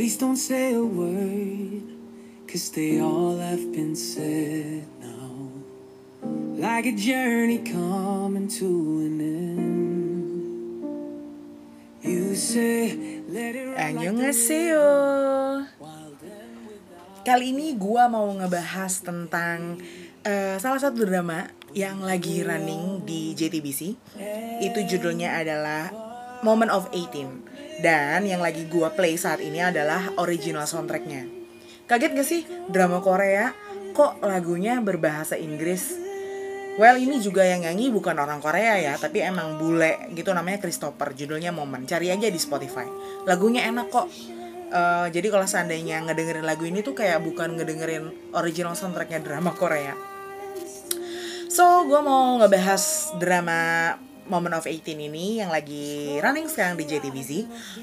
Please don't say a word, cause they all have been said now. Like a journey coming to an end. You say, let it Annyeonghaseyo. Kali ini gua mau ngebahas tentang eh, salah satu drama yang lagi running di JTBC Itu judulnya adalah Moment of 18 Dan yang lagi gua play saat ini adalah original soundtracknya. Kaget gak sih? Drama Korea. Kok lagunya berbahasa Inggris? Well ini juga yang nyanyi bukan orang Korea ya Tapi emang bule gitu namanya Christopher. Judulnya Moment. Cari aja di Spotify. Lagunya enak kok. Eh, Jadi kalau seandainya ngedengerin lagu ini tuh kayak bukan ngedengerin original soundtracknya drama Korea. So gue mau ngebahas drama Moment of 18 ini yang lagi running sekarang di JTBC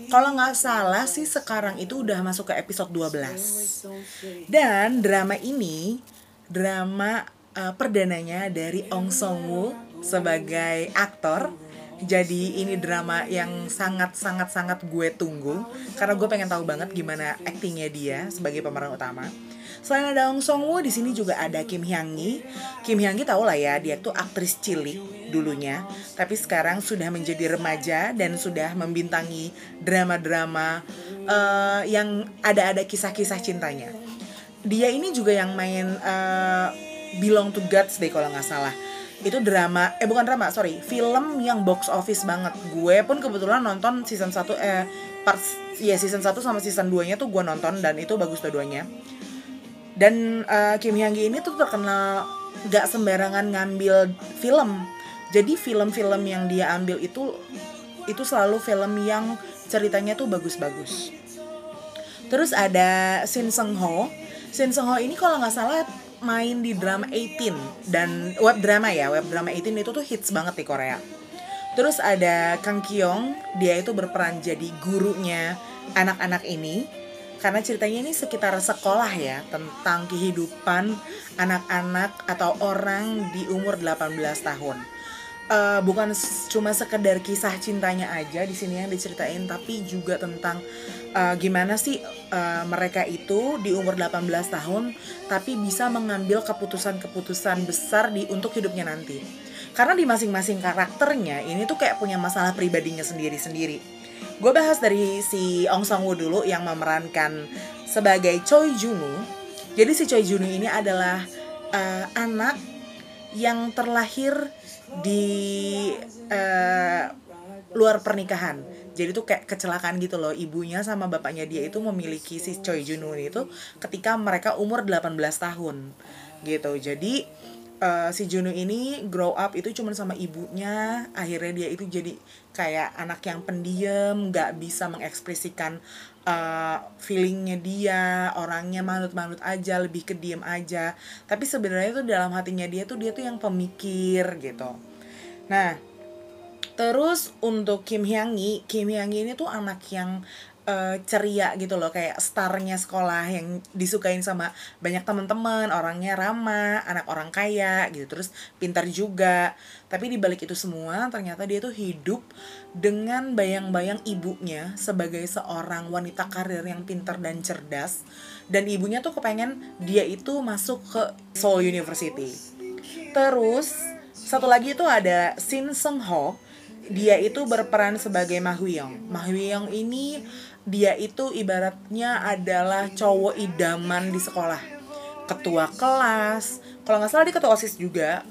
Kalau nggak salah sih sekarang itu udah masuk ke episode 12 Dan drama ini drama eh, perdananya dari Ong Song Woo sebagai aktor. Jadi ini drama yang sangat sangat sangat gue tunggu. Karena gue pengen tahu banget gimana aktingnya dia sebagai pemeran utama. Selain ada Ong Song Woo, di sini juga ada Kim Hyang Gi. Kim Hyang Gi tau lah ya, dia tuh aktris cilik dulunya, tapi sekarang sudah menjadi remaja dan sudah membintangi drama-drama eh, yang ada-ada kisah-kisah cintanya. Dia ini juga yang main eh, Belong to Gods deh kalau nggak salah itu drama eh bukan drama sorry film yang box office banget gue pun kebetulan nonton season 1 eh part ya season 1 sama season 2 nya tuh gue nonton dan itu bagus dua-duanya dan eh, Kim Hyang Gi ini tuh terkenal gak sembarangan ngambil film jadi film-film yang dia ambil itu itu selalu film yang ceritanya tuh bagus-bagus Terus ada Shin Seung Ho. Shin Seung Ho ini kalau nggak salah main di drama 18 dan web drama ya, web drama 18 itu tuh hits banget di Korea. Terus ada Kang Kyung, dia itu berperan jadi gurunya anak-anak ini. Karena ceritanya ini sekitar sekolah ya, tentang kehidupan anak-anak atau orang di umur 18 tahun eh, bukan cuma sekedar kisah cintanya aja di sini yang diceritain tapi juga tentang eh, gimana sih eh, mereka itu di umur 18 tahun tapi bisa mengambil keputusan-keputusan besar di untuk hidupnya nanti. Karena di masing-masing karakternya ini tuh kayak punya masalah pribadinya sendiri-sendiri. Gue bahas dari si Ong Sang Woo dulu yang memerankan sebagai Choi Junwoo. Jadi si Choi Junwoo ini adalah eh, anak yang terlahir di eh, luar pernikahan. Jadi tuh kayak kecelakaan gitu loh. Ibunya sama bapaknya dia itu memiliki si Choi Junwoo itu ketika mereka umur 18 tahun. Gitu. Jadi eh, si Junwoo ini grow up itu cuma sama ibunya. Akhirnya dia itu jadi kayak anak yang pendiam, nggak bisa mengekspresikan eh, feelingnya dia, orangnya manut-manut aja, lebih ke diem aja. Tapi sebenarnya tuh dalam hatinya dia tuh dia tuh yang pemikir gitu. Nah, terus untuk Kim Hyang Kim Hyang ini tuh anak yang eh, ceria gitu loh, kayak starnya sekolah yang disukain sama banyak teman-teman, orangnya ramah, anak orang kaya gitu, terus pintar juga. Tapi di balik itu semua ternyata dia tuh hidup dengan bayang-bayang ibunya sebagai seorang wanita karir yang pintar dan cerdas. Dan ibunya tuh kepengen dia itu masuk ke Seoul University. Terus satu lagi itu ada Shin Seung Ho. Dia itu berperan sebagai Ma Hyung. Ma Hyung ini dia itu ibaratnya adalah cowok idaman di sekolah. Ketua kelas, kalau nggak salah dia ketua OSIS juga.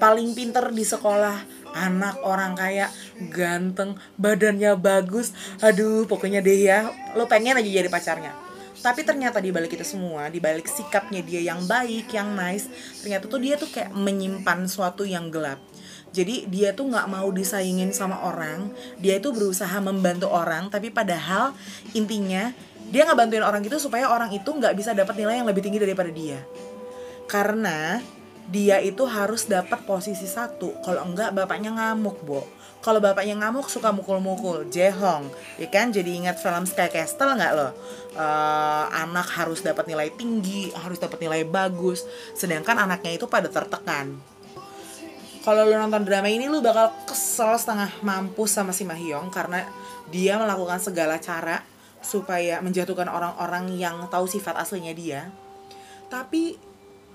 Paling pinter di sekolah, anak orang kaya, ganteng, badannya bagus. Aduh, pokoknya deh ya, lo pengen aja jadi pacarnya. Tapi ternyata di balik itu semua, di balik sikapnya dia yang baik, yang nice, ternyata tuh dia tuh kayak menyimpan suatu yang gelap. Jadi dia tuh nggak mau disaingin sama orang, dia itu berusaha membantu orang, tapi padahal intinya dia nggak bantuin orang itu supaya orang itu nggak bisa dapat nilai yang lebih tinggi daripada dia. Karena dia itu harus dapat posisi satu, kalau enggak bapaknya ngamuk, Bo. Kalau bapaknya ngamuk suka mukul-mukul, Jehong, ya kan? Jadi ingat film Sky Castle nggak lo? Eh, anak harus dapat nilai tinggi, harus dapat nilai bagus, sedangkan anaknya itu pada tertekan. Kalau lu nonton drama ini lu bakal kesel setengah mampus sama si Mahyong karena dia melakukan segala cara supaya menjatuhkan orang-orang yang tahu sifat aslinya dia. Tapi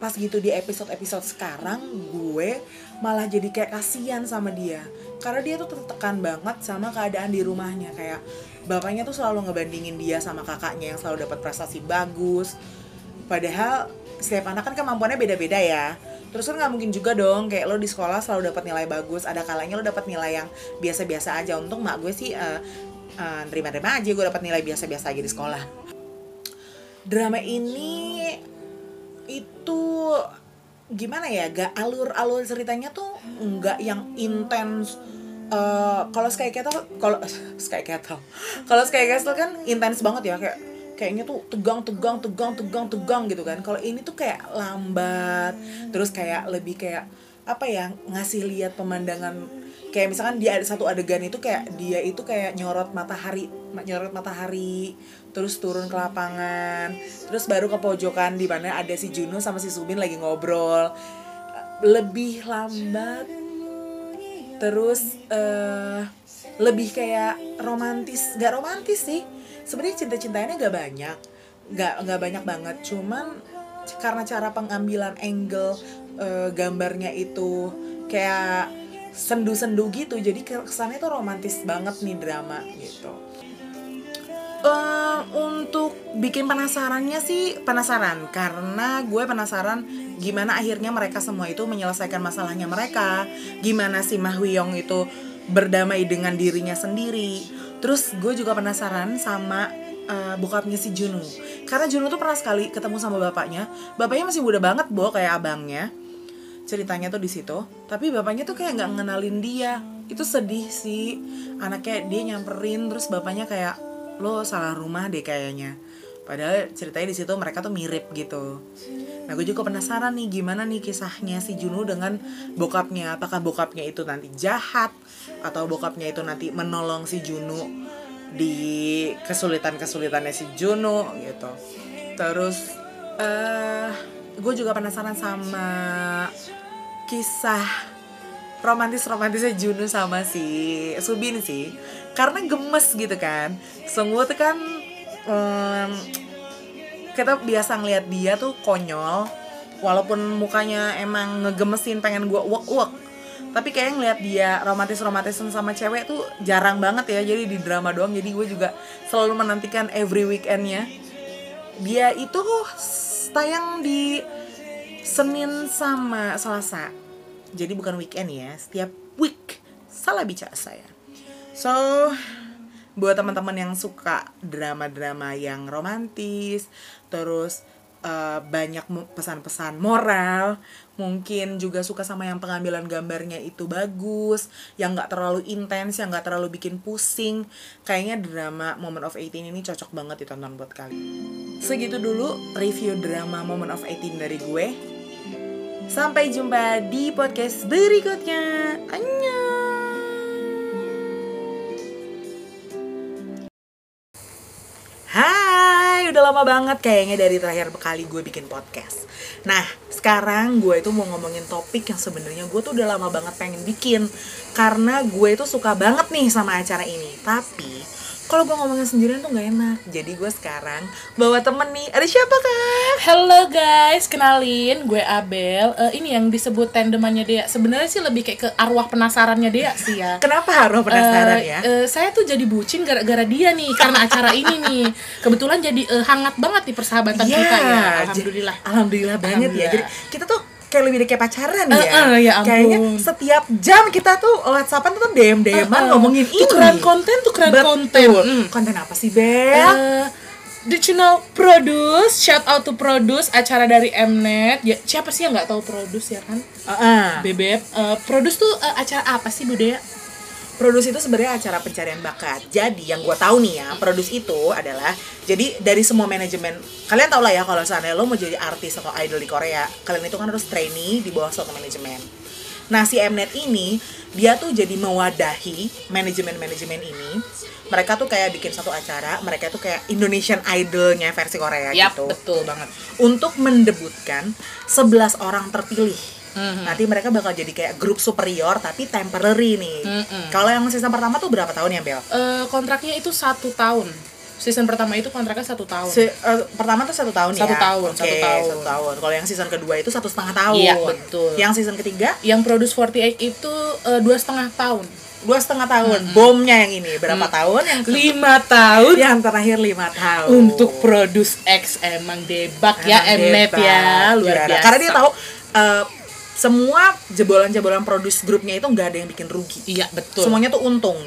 pas gitu di episode-episode sekarang gue malah jadi kayak kasihan sama dia. Karena dia tuh tertekan banget sama keadaan di rumahnya. Kayak bapaknya tuh selalu ngebandingin dia sama kakaknya yang selalu dapat prestasi bagus. Padahal setiap anak kan kemampuannya beda-beda ya terus kan nggak mungkin juga dong kayak lo di sekolah selalu dapat nilai bagus ada kalanya lo dapat nilai yang biasa-biasa aja. Untung mak gue sih uh, uh, aja gue dapat nilai biasa-biasa aja di sekolah. Drama ini itu gimana ya gak alur-alur ceritanya tuh nggak yang intens. Uh, kalau Sky Castle kalau Sky Castle kalau Sky Castle kan intens banget ya kayak kayaknya tuh tegang tegang tegang tegang tegang gitu kan. Kalau ini tuh kayak lambat terus kayak lebih kayak apa ya ngasih lihat pemandangan. Kayak misalkan dia ada satu adegan itu kayak dia itu kayak nyorot matahari nyorot matahari terus turun ke lapangan terus baru ke pojokan di mana ada si Juno sama si Subin lagi ngobrol. Lebih lambat terus uh, lebih kayak romantis. Gak romantis sih sebenarnya cinta cintanya gak banyak. Gak nggak banyak banget. Cuman karena cara pengambilan angle uh, gambarnya itu kayak sendu-sendu gitu jadi kesannya tuh romantis banget nih drama gitu. Uh, untuk bikin penasarannya sih penasaran. Karena gue penasaran gimana akhirnya mereka semua itu menyelesaikan masalahnya mereka. Gimana si Mahwiyong itu berdamai dengan dirinya sendiri terus gue juga penasaran sama uh, bokapnya si Juno karena Juno tuh pernah sekali ketemu sama bapaknya. Bapaknya masih muda banget bo kayak abangnya. Ceritanya tuh di situ. Tapi bapaknya tuh kayak nggak ngenalin dia. Itu sedih sih. Anaknya dia nyamperin terus bapaknya kayak lo salah rumah deh kayaknya padahal ceritanya di situ mereka tuh mirip gitu. Nah gue juga penasaran nih gimana nih kisahnya si Juno dengan bokapnya? Apakah bokapnya itu nanti jahat atau bokapnya itu nanti menolong si Juno di kesulitan kesulitannya si Juno gitu. Terus uh, gue juga penasaran sama kisah romantis romantisnya Juno sama si Subin sih. Karena gemes gitu kan. Semua tuh kan um, kita biasa ngeliat dia tuh konyol walaupun mukanya emang ngegemesin pengen gue uak uak tapi kayak ngeliat dia romantis romantisan sama cewek tuh jarang banget ya jadi di drama doang. Jadi gue juga selalu menantikan every weekendnya. Dia itu tayang di Senin sama Selasa. Jadi bukan weekend ya setiap week. Salah bicara saya. So, buat teman-teman yang suka drama-drama yang romantis, terus uh, banyak pesan-pesan moral, mungkin juga suka sama yang pengambilan gambarnya itu bagus, yang nggak terlalu intens, yang nggak terlalu bikin pusing, kayaknya drama Moment of 18 ini cocok banget ditonton buat kalian. Segitu dulu review drama Moment of 18 dari gue. Sampai jumpa di podcast berikutnya. Annyeong! Udah lama banget kayaknya dari terakhir kali gue bikin podcast. Nah, sekarang gue itu mau ngomongin topik yang sebenarnya gue tuh udah lama banget pengen bikin karena gue itu suka banget nih sama acara ini. Tapi kalau gue ngomongin sendirian tuh nggak enak. Jadi gue sekarang bawa temen nih. Ada siapa kak? Halo guys. Kenalin gue Abel. Uh, ini yang disebut tandemannya dia sebenarnya sih lebih kayak ke arwah penasarannya dia sih ya. Kenapa arwah penasaran uh, ya? uh, saya tuh jadi bucin gara-gara dia nih karena acara ini nih. Kebetulan jadi uh, hangat banget di persahabatan yeah, kita ya. alhamdulillah. alhamdulillah banget alhamdulillah. ya jadi kita tuh kayak lebih kayak pacaran ya. Uh, uh, ya Kayaknya setiap jam kita tuh WhatsAppan tuh DM DM uh, uh. ngomongin ini. Tukeran konten, tukeran Betul. konten. Hmm. Konten apa sih, Bel? Uh, Did you know Produce? Shout out to Produce, acara dari Mnet. Ya, siapa sih yang nggak tahu Produce ya kan? Uh, uh. Bebek. Uh, Produce tuh uh, acara apa sih, Budaya? Produce itu sebenarnya acara pencarian bakat. Jadi yang gue tahu nih ya, Produce itu adalah jadi dari semua manajemen. Kalian tau lah ya kalau seandainya lo mau jadi artis atau idol di Korea, kalian itu kan harus trainee di bawah suatu manajemen. Nah si Mnet ini dia tuh jadi mewadahi manajemen-manajemen ini. Mereka tuh kayak bikin satu acara, mereka tuh kayak Indonesian Idolnya versi Korea yep, gitu. betul banget. Untuk mendebutkan 11 orang terpilih Mm-hmm. Nanti mereka bakal jadi kayak grup superior tapi temporary nih. Mm-hmm. Kalau yang season pertama tuh berapa tahun ya Bel? Uh, kontraknya itu satu tahun. season pertama itu kontraknya satu tahun Se- eh, pertama tuh satu tahun Satu ya? tahun, Oke, satu tahun. satu tahun. Kalau yang season kedua itu satu setengah tahun. Iya, betul. Yang season ketiga yang produce 48 itu eh, dua setengah tahun dua setengah tahun. Bomnya yang ini berapa tahun? Yang lima tahun yang terakhir lima tahun. untuk produce X emang debak ya Mnet ya luar Juara. biasa Karena dia tahu eh, semua jebolan-jebolan produce grupnya itu nggak ada yang bikin rugi. iya betul Semuanya tuh untung.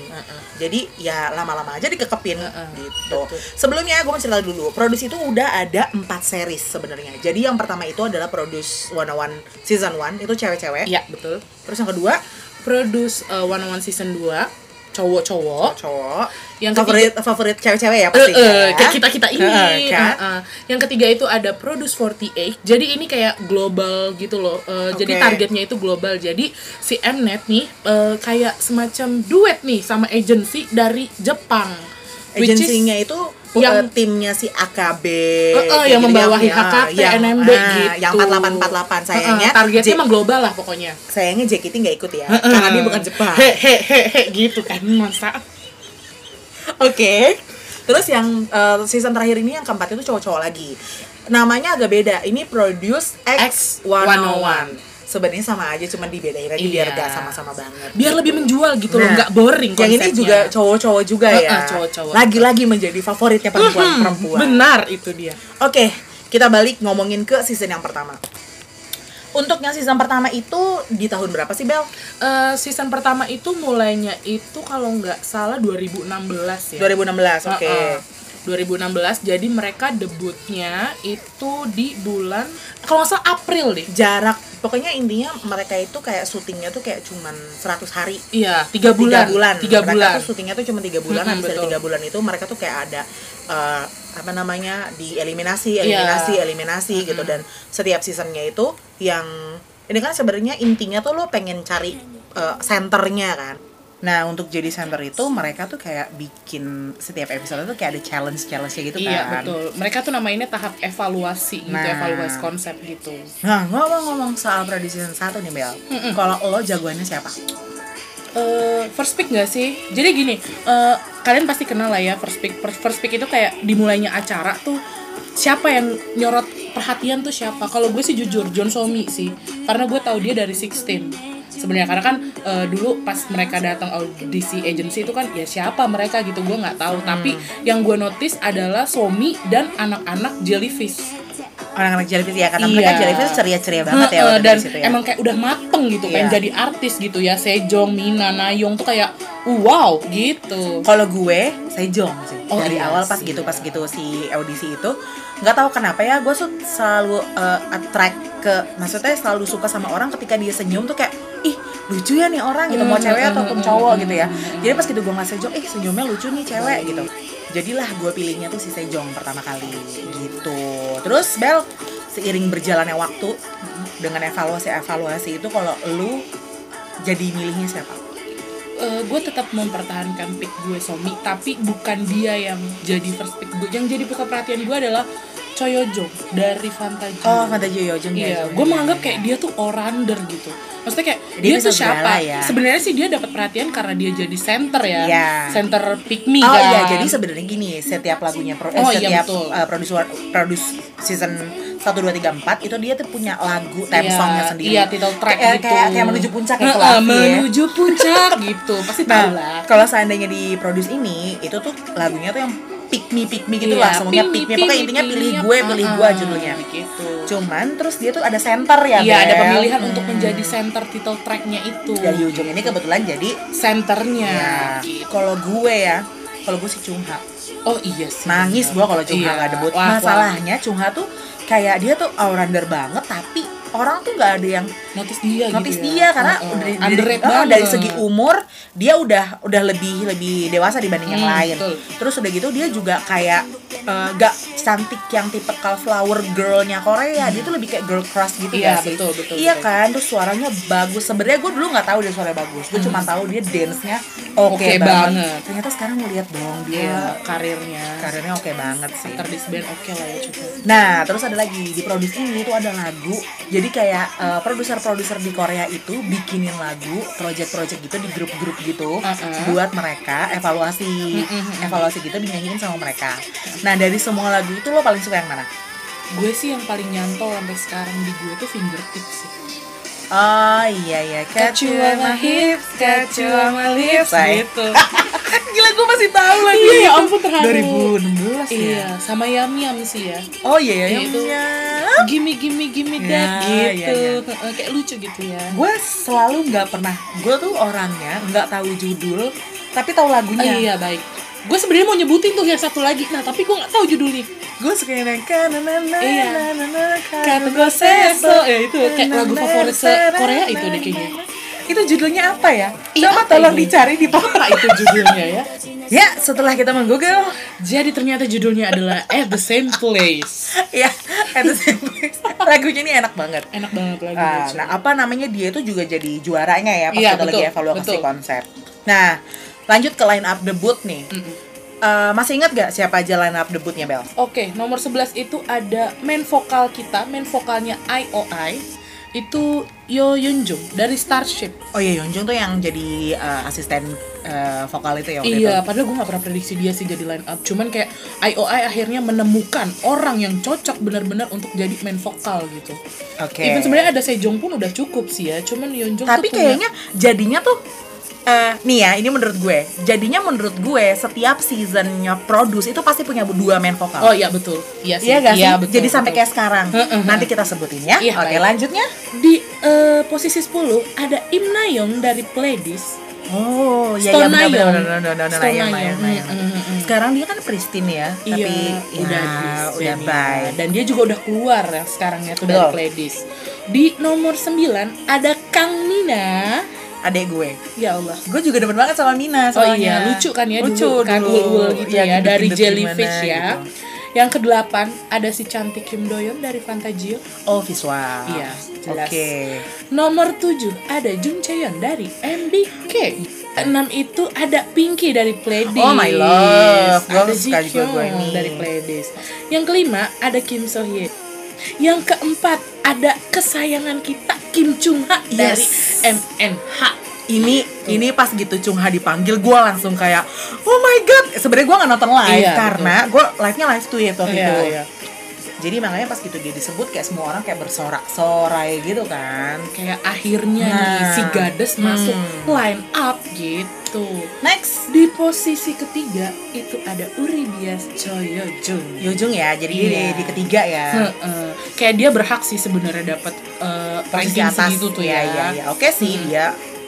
Jadi ya lama-lama aja dikekepin Heeh, gitu. betul. Sebelumnya gue mau cerita dulu. Produce itu udah ada 4 series sebenarnya. Jadi yang pertama itu adalah Produce 101 season 1 itu cewek-cewek. iya betul Terus yang kedua produce uh, One on One season 2 cowok-cowok cowok. Yang favorit favorit cewek-cewek ya Eh, pasti. eh, kayak kita kita ini Heeh, kan? Eh, eh. yang ketiga itu ada Produce 48 jadi ini kayak global gitu loh Eh, jadi Oke. targetnya itu global jadi si Mnet nih eh, kayak semacam duet nih sama agency dari Jepang Agensinya itu yang- timnya si AKB Eh, eh, kayak yang membawahi yang- HKT, yang- NMB ah, gitu. Yang 4848 sayangnya. Eh, eh, targetnya J- emang global lah pokoknya. sayangnya JKT nggak ikut ya, karena dia bukan Jepang. He he he he gitu kan masa. Oke. Terus yang eh, season terakhir ini yang keempat itu cowok-cowok lagi. Namanya agak beda. Ini Produce X 101. Sebenarnya sama aja, cuma dibedain aja biar Iya. gak sama-sama banget. Biar lebih menjual gitu loh, Nah, nggak boring Yang ini konsepnya. juga cowok-cowok juga ya. eh, cowok-cowok. Lagi-lagi menjadi favoritnya perempuan-perempuan. Benar itu dia. Oke, kita balik ngomongin ke season yang pertama. Untuk yang season pertama itu di tahun berapa sih Bel? Eh, season pertama itu mulainya itu kalau nggak salah 2016 ya. 2016, oke. Heeh. 2016 jadi mereka debutnya itu di bulan kalau nggak salah April deh Jarak, pokoknya intinya mereka itu kayak syutingnya tuh kayak cuman 100 hari. iya tiga bulan Tiga bulan. tiga mereka bulan tuh syutingnya tuh cuma tiga bulan. Mm-mm, Habis dari tiga bulan itu mereka tuh kayak ada eh, apa namanya di eliminasi, Iya. eliminasi, eliminasi gitu. Dan setiap seasonnya itu yang ini kan sebenarnya intinya tuh lo pengen cari eh, senternya kan. Nah untuk jadi center itu mereka tuh kayak bikin setiap episode tuh kayak ada challenge challenge gitu kan. iya betul mereka tuh namainnya tahap evaluasi gitu Nah. evaluasi konsep gitu Nah ngomong-ngomong soal Prodi season 1 nih Bel. Kalau lo jagoannya siapa? eh first pick gak sih? Jadi gini, eh, kalian pasti kenal lah ya first pick. First, first pick itu kayak dimulainya acara tuh siapa yang nyorot perhatian tuh siapa? Kalau gue sih jujur John Somi sih, karena gue tahu dia dari 16 sebenarnya karena kan eh, dulu pas mereka datang audisi agency itu kan ya siapa mereka gitu gue nggak tahu tapi yang gue notice adalah Somi dan anak-anak jellyfish Anak-anak jellyfish ya, karena Iya. mereka jellyfish ceria-ceria banget ya waktu dan situ ya. emang kayak udah mateng gitu pengen Iya. jadi artis gitu ya Sejong, Mina, Nayong tuh kayak wow gitu Kalau gue, Sejong sih. Oh, Dari iya awal pas sih. gitu pas gitu si audisi itu, nggak tahu kenapa ya, gue tuh selalu uh, attract ke, maksudnya selalu suka sama orang ketika dia senyum tuh kayak, ih lucu ya nih orang gitu, mau Hmm, cewek hmm, ataupun hmm, cowok gitu ya. Jadi pas gitu gue ngeliat Sejong, ih senyumnya lucu nih cewek gitu. Jadilah gue pilihnya tuh si Sejong pertama kali gitu. Terus Bel, seiring berjalannya waktu dengan evaluasi-evaluasi itu kalau lu jadi milihnya siapa? Eh, gue tetap mempertahankan pick gue Somi tapi bukan dia yang jadi first pick gue yang jadi pusat perhatian gue adalah Choyojo dari Fantaji Oh, Fantaji Yojong Iya, gue menganggap kayak dia tuh orander gitu. Maksudnya kayak Dia dia, tuh siapa? ya. Sebenarnya sih dia dapat perhatian karena dia jadi center ya, Iya. center pick me Oh kan. iya, jadi sebenarnya gini, setiap lagunya pro, eh, Oh, iya, setiap betul. uh, produce produce season 1 2 3 4 itu dia tuh punya lagu theme Iya, songnya sendiri. Iya, title track kayak, gitu. Kayak, kayak menuju puncak ya Fluffy ya. menuju puncak gitu. Pasti tahu lah. Nah, kalau seandainya di produce ini, itu tuh lagunya tuh yang pick me pick me gitu Iya, lah, semuanya pick pick me. Pokoknya intinya pilih gue, pilih ah, gue judulnya. gitu. Cuman terus dia tuh ada center ya, Iya, ada pemilihan untuk Hmm. menjadi center title tracknya itu. Dari ujung ini kebetulan jadi Centernya. ya. gitu. Kalau gue ya, kalau gue sih Cungha. Oh iya sih. nangis gua kalau Cungha Iya. nggak debut Wah, wah. masalahnya Cungha tuh kayak dia tuh all-rounder banget tapi orang tuh nggak ada yang notice dia notice gitu dia ya. karena Heeh. dari, dari, Underrated oh, dari segi umur dia udah udah lebih lebih dewasa dibanding yang Hmm, lain betul. terus udah gitu dia juga kayak eh, gak cantik yang tipe flower girlnya Korea dia tuh lebih kayak girl crush gitu Iya, gak sih betul, betul, iya betul. kan terus suaranya bagus sebenarnya gue dulu nggak tahu dia suaranya bagus gue cuma tahu dia dance nya oke Oke banget. banget. ternyata sekarang ngeliat dong dia Iya, karirnya. karirnya oke banget sih After this band oke lah ya juga. Nah, terus ada lagi di produce ini tuh ada lagu. Jadi Jadi kayak eh, produser-produser di Korea itu bikinin lagu, project-project gitu di grup-grup gitu Uh-uh. buat mereka evaluasi, Mm-mm. evaluasi gitu dinyanyiin sama mereka. Nah dari semua lagu itu lo paling suka yang mana? gue sih yang paling nyantol sampai sekarang di gue tuh fingertips sih Oh iya iya, catch you on my hips, catch you on my lips. Say. gitu Gila gue masih tahu lagi. iya ya ampun terharu 2016 ya. iya sama yam yam sih ya Oh iya iya. Itu. iya. gimme gimme gimme Ya, that iya, gitu iya. Heeh, kayak lucu gitu ya gue selalu nggak pernah gue tuh orangnya nggak tahu judul tapi tahu Oh, lagunya iya baik gue sebenarnya mau nyebutin tuh yang satu lagi. Nah tapi gue nggak tahu judulnya. Gue suka yang kanana Iya. kata gue seso. ya itu kayak lagu favorit se Korea itu deh kayaknya. itu judulnya apa ya? Iya, coba tolong ini? dicari di apa itu judulnya ya? Ya setelah kita menggoogle jadi ternyata judulnya adalah at the same place. Ya itu lagunya ini enak banget. Enak banget lagu Ah, nah apa namanya? Dia itu juga jadi juaranya ya pas Iya, kita lagi betul, evaluasi betul. konsep. Nah lanjut ke line up debut nih Mm-mm. Eh, masih ingat gak siapa aja line up debutnya Bel? Oke, nomor 11 itu ada main vokal kita, main vokalnya IOI itu Yo Yeonjung dari Starship. Oh iya Yeonjung tuh yang jadi eh, asisten eh, vokal itu ya waktu Iya, itu. padahal gue gak pernah prediksi dia sih jadi line up. Cuman kayak IOI akhirnya menemukan orang yang cocok benar-benar untuk jadi main vokal gitu. Oke. Even sebenarnya ada Sejong pun udah cukup sih ya. Cuman Yeonjung Tapi tuh punya- kayaknya jadinya tuh eh, nih ya, ini menurut gue. Jadinya menurut gue setiap seasonnya produce itu pasti punya dua main vokal. Oh iya betul. Iya sih. Iya gak sih? Iya, betul, Jadi sampai betul. kayak sekarang. Heeh, Nanti kita sebutin ya. Iya, Oke, baik. lanjutnya. di eh, posisi 10 ada Im Nayeong dari Pledis. Oh, iya Stone iya benar benar benar benar mm, mm. Sekarang dia kan Pristine ya, tapi iya, udah ya, udah bye. Dan dia juga udah keluar ya sekarang ya tuh dari. Pledis. Di nomor 9 ada Kang Nina. Adek gue. Ya Allah. Gue juga demen banget sama Mina Oh soalnya. iya, lucu kan ya lucu dulu kan dulu. gitu Iya, ya dari gendut-gendut Jellyfish ya. gitu. Yang kedelapan ada si cantik Kim Doyeon dari Fantagio. Oh, visual. Iya, jelas. Oke. Nomor 7 ada Jung Chaeyeon dari MBK. Enam itu ada Pinky dari Pledis. Oh, my love. Gue Ada suka juga gue ini. dari Pledis. Yang kelima ada Kim So Hye. Yang keempat ada kesayangan kita Kim Chung Ha dari Yes. MNH. ini ini pas gitu Chung Ha dipanggil gue langsung kayak oh my god sebenarnya gue nggak nonton live Iya, karena gue live nya live tweet waktu Iya, itu iya. Jadi makanya pas gitu dia disebut kayak semua orang kayak bersorak-sorai gitu kan Kayak akhirnya Nah. nih si Gades masuk Hmm. line up gitu. next Di posisi ketiga itu ada Uribias Choyo Jung. Yojung ya jadi dia di, Iya. di ketiga ya Heeh. Kayak dia berhak sih sebenarnya dapat eh, posisi ranking atas segitu tuh ya ya. ya, ya. oke sih Hmm. dia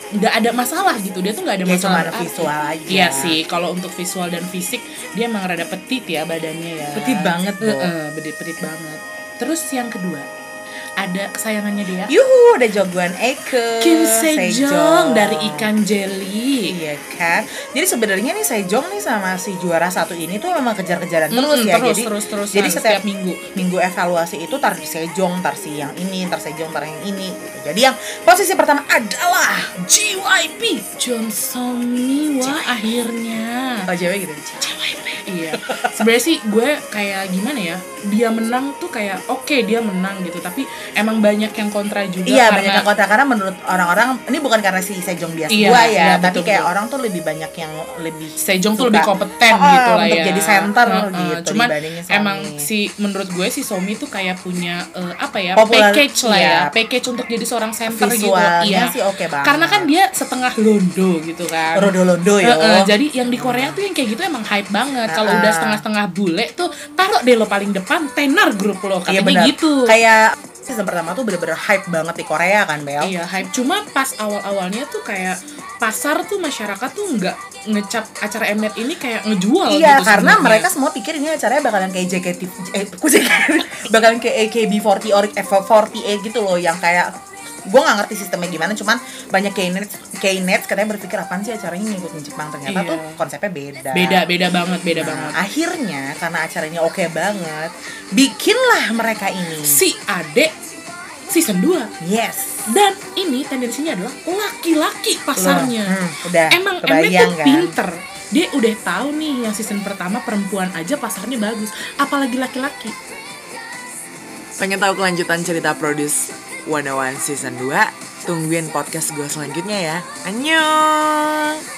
Nggak ada masalah gitu. Dia tuh nggak ada Dia masalah. cuma visual aja. Iya sih. Kalau untuk visual dan fisik dia emang rada petit ya badannya ya. Petit banget, Bo. Heeh, petit petit banget. Terus yang kedua ada kesayangannya dia. yuhu ada jagoan Eke Kim Sejong Sejong. dari ikan jelly. Iya kan. Jadi sebenarnya nih Sejong nih sama si juara satu ini tuh memang kejar-kejaran terus Mm-mm, ya. terus, jadi terus, terus, jadi setiap, setiap minggu. minggu evaluasi itu tar Sejong, tar si yang ini, tar Sejong, tar yang ini. Gitu. Jadi yang posisi pertama adalah JYP Johnson Miwa akhirnya. oh cewek gitu. Iya sebenarnya sih gue kayak gimana ya dia menang tuh kayak oke dia menang gitu tapi emang banyak yang kontra juga Iya karena banyak yang kontra karena menurut orang-orang ini bukan karena si Sejong biasa Iya, dua ya, iya, tapi betul, kayak betul. orang tuh lebih banyak yang lebih Sejong tuh lebih kompeten Oh, gitu lah untuk ya jadi center Heeh, gitu cuman emang si menurut gue si Somi tuh kayak punya eh, apa ya Popular- package lah iya. ya package untuk jadi seorang center gitu visualnya iya sih oke banget. karena kan dia setengah londo gitu kan rodo-londo ya. Heeh, jadi yang di Korea tuh yang kayak gitu emang hype banget. Kalau udah setengah-setengah bule tuh taruh deh lo paling depan tenar grup lo Iya katanya benar. gitu. Kayak season pertama tuh bener-bener hype banget di Korea kan Bel. Iya hype. Cuma pas awal-awalnya tuh kayak pasar tuh masyarakat tuh nggak ngecap acara Mnet ini kayak ngejual Iya, gitu karena sebenarnya. mereka semua pikir ini acaranya bakalan kayak JKT eh bakalan kayak AKB40 or F48 gitu loh yang kayak gue nggak ngerti sistemnya gimana cuman banyak K-net katanya berpikir apaan sih acaranya ngikutin Jepang ternyata Iya. tuh konsepnya beda beda beda banget beda Nah, banget. akhirnya karena acaranya oke banget bikinlah mereka ini Si Ade season 2 yes dan ini tendensinya adalah laki-laki pasarnya. Loh, hmm, udah Emang Mnet tuh kan? pinter. Dia udah tahu nih yang season pertama perempuan aja pasarnya bagus, apalagi laki-laki. Pengen tahu kelanjutan cerita produce 101 Season 2. Tungguin podcast gue selanjutnya ya. Annyeong!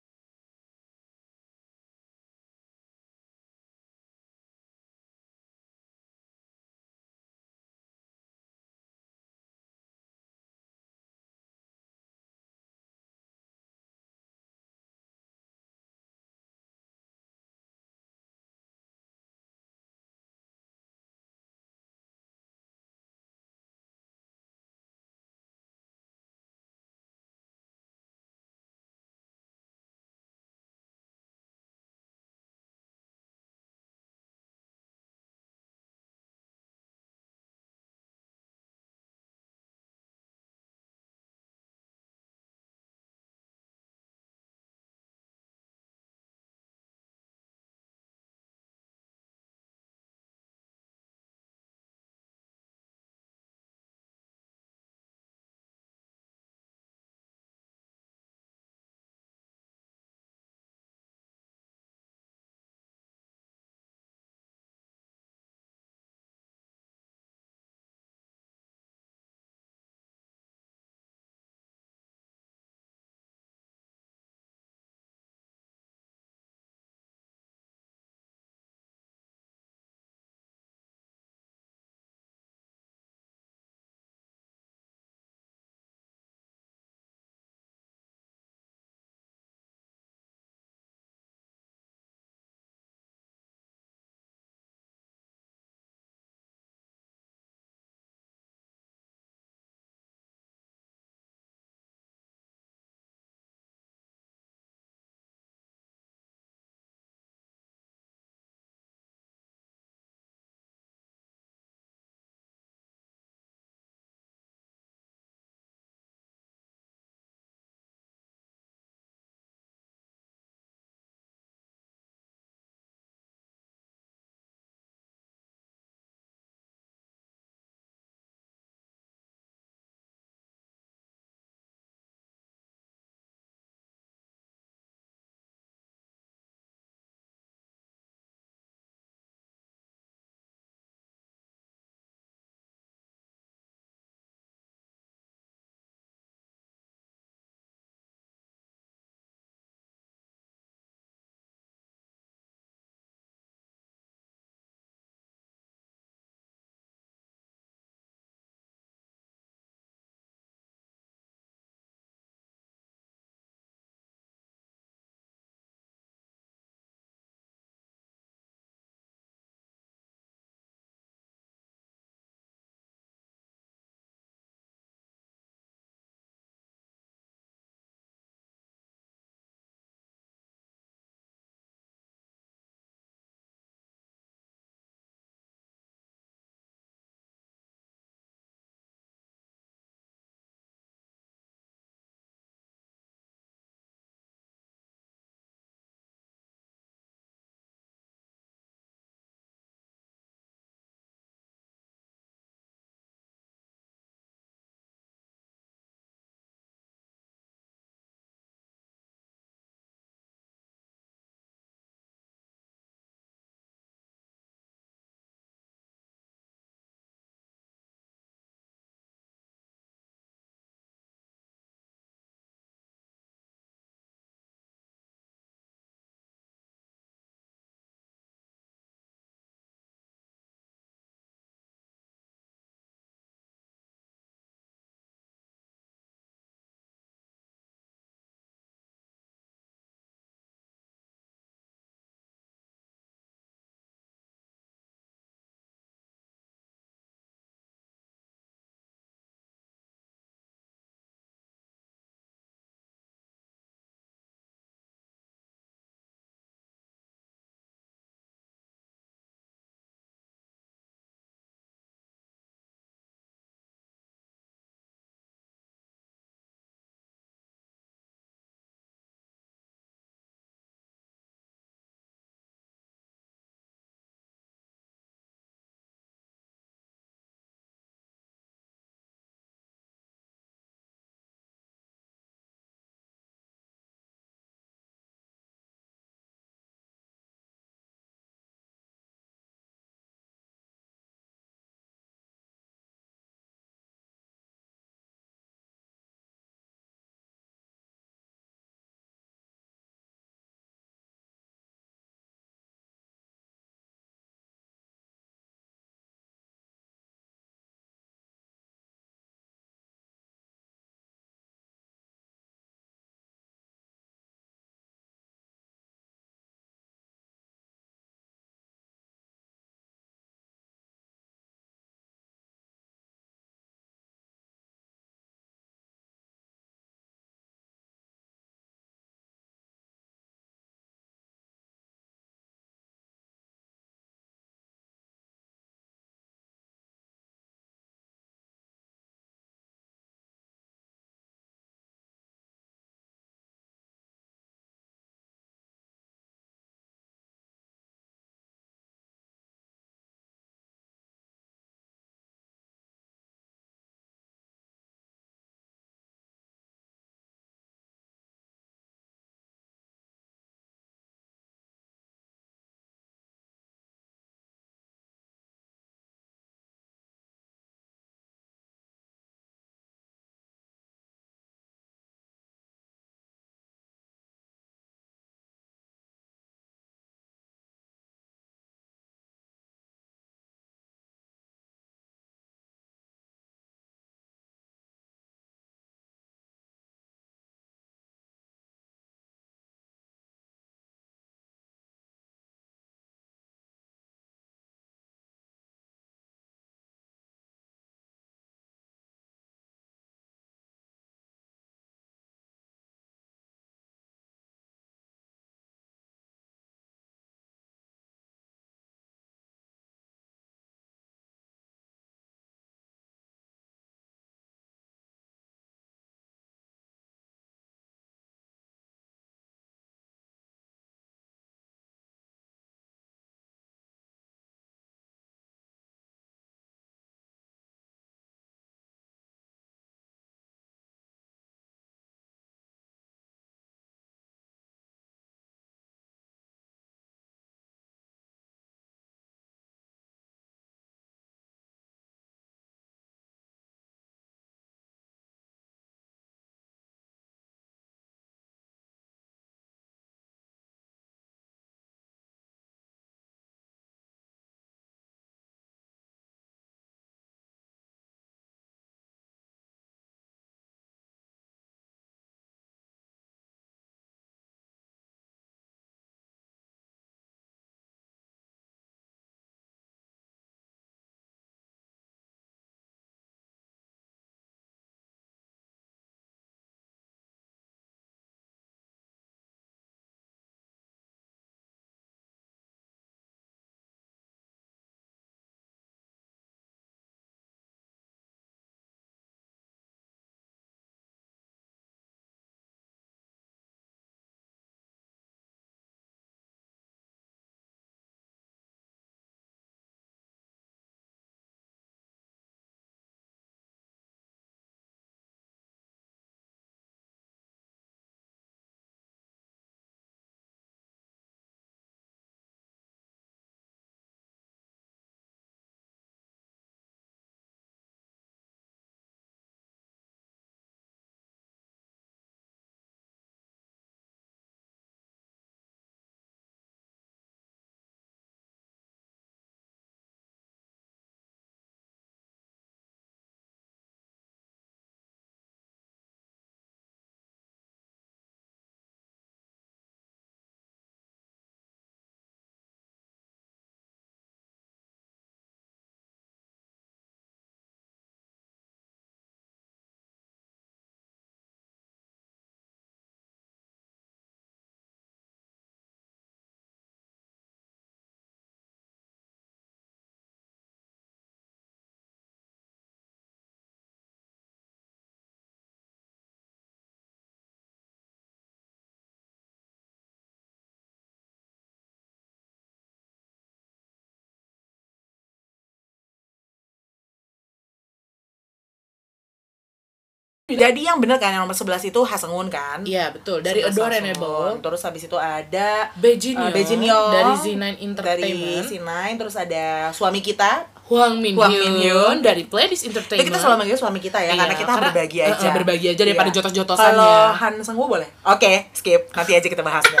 Jadi yang bener kan yang nomor 11 itu Hasengun kan? Iya betul dari 11 Adore Hasengun. Enable Terus habis itu ada Bejinyo eh, Bejinyo dari Z9 dari Entertainment C9 terus ada suami kita Huang Min Huang Min Hyun dari Playlist Entertainment kita selalu manggil suami kita ya, Iya, karena kita karena, berbagi eh, aja. eh, berbagi aja daripada Iya. jotos-jotosannya. Kalau Han Sengwu boleh? Oke, skip. Nanti aja kita bahasnya.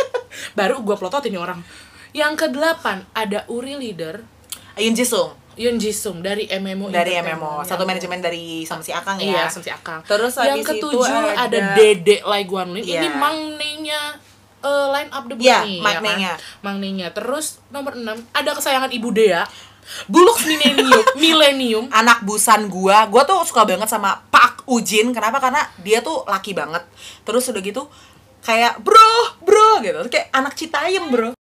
baru gue plototin nih orang yang kedelapan ada Uri Leader Yun Jisung Yun Jisung dari MMO dari. MMO, satu manajemen dari Sam Si Akang Iya, ya. Samsi Akang. Terus yang ketujuh ada, ada- Dede Lai Guanlin. Ini Iya. Mangnenya eh, line up the Iya, nih, Mangnenya. Ya kan? Terus nomor 6 ada kesayangan Ibu Dea. Buluk Millennium, Millennium. anak busan gua, gua tuh suka banget sama Pak Ujin. Kenapa? Karena dia tuh laki banget. Terus udah gitu kayak bro, bro gitu. Kayak anak Citayam, bro.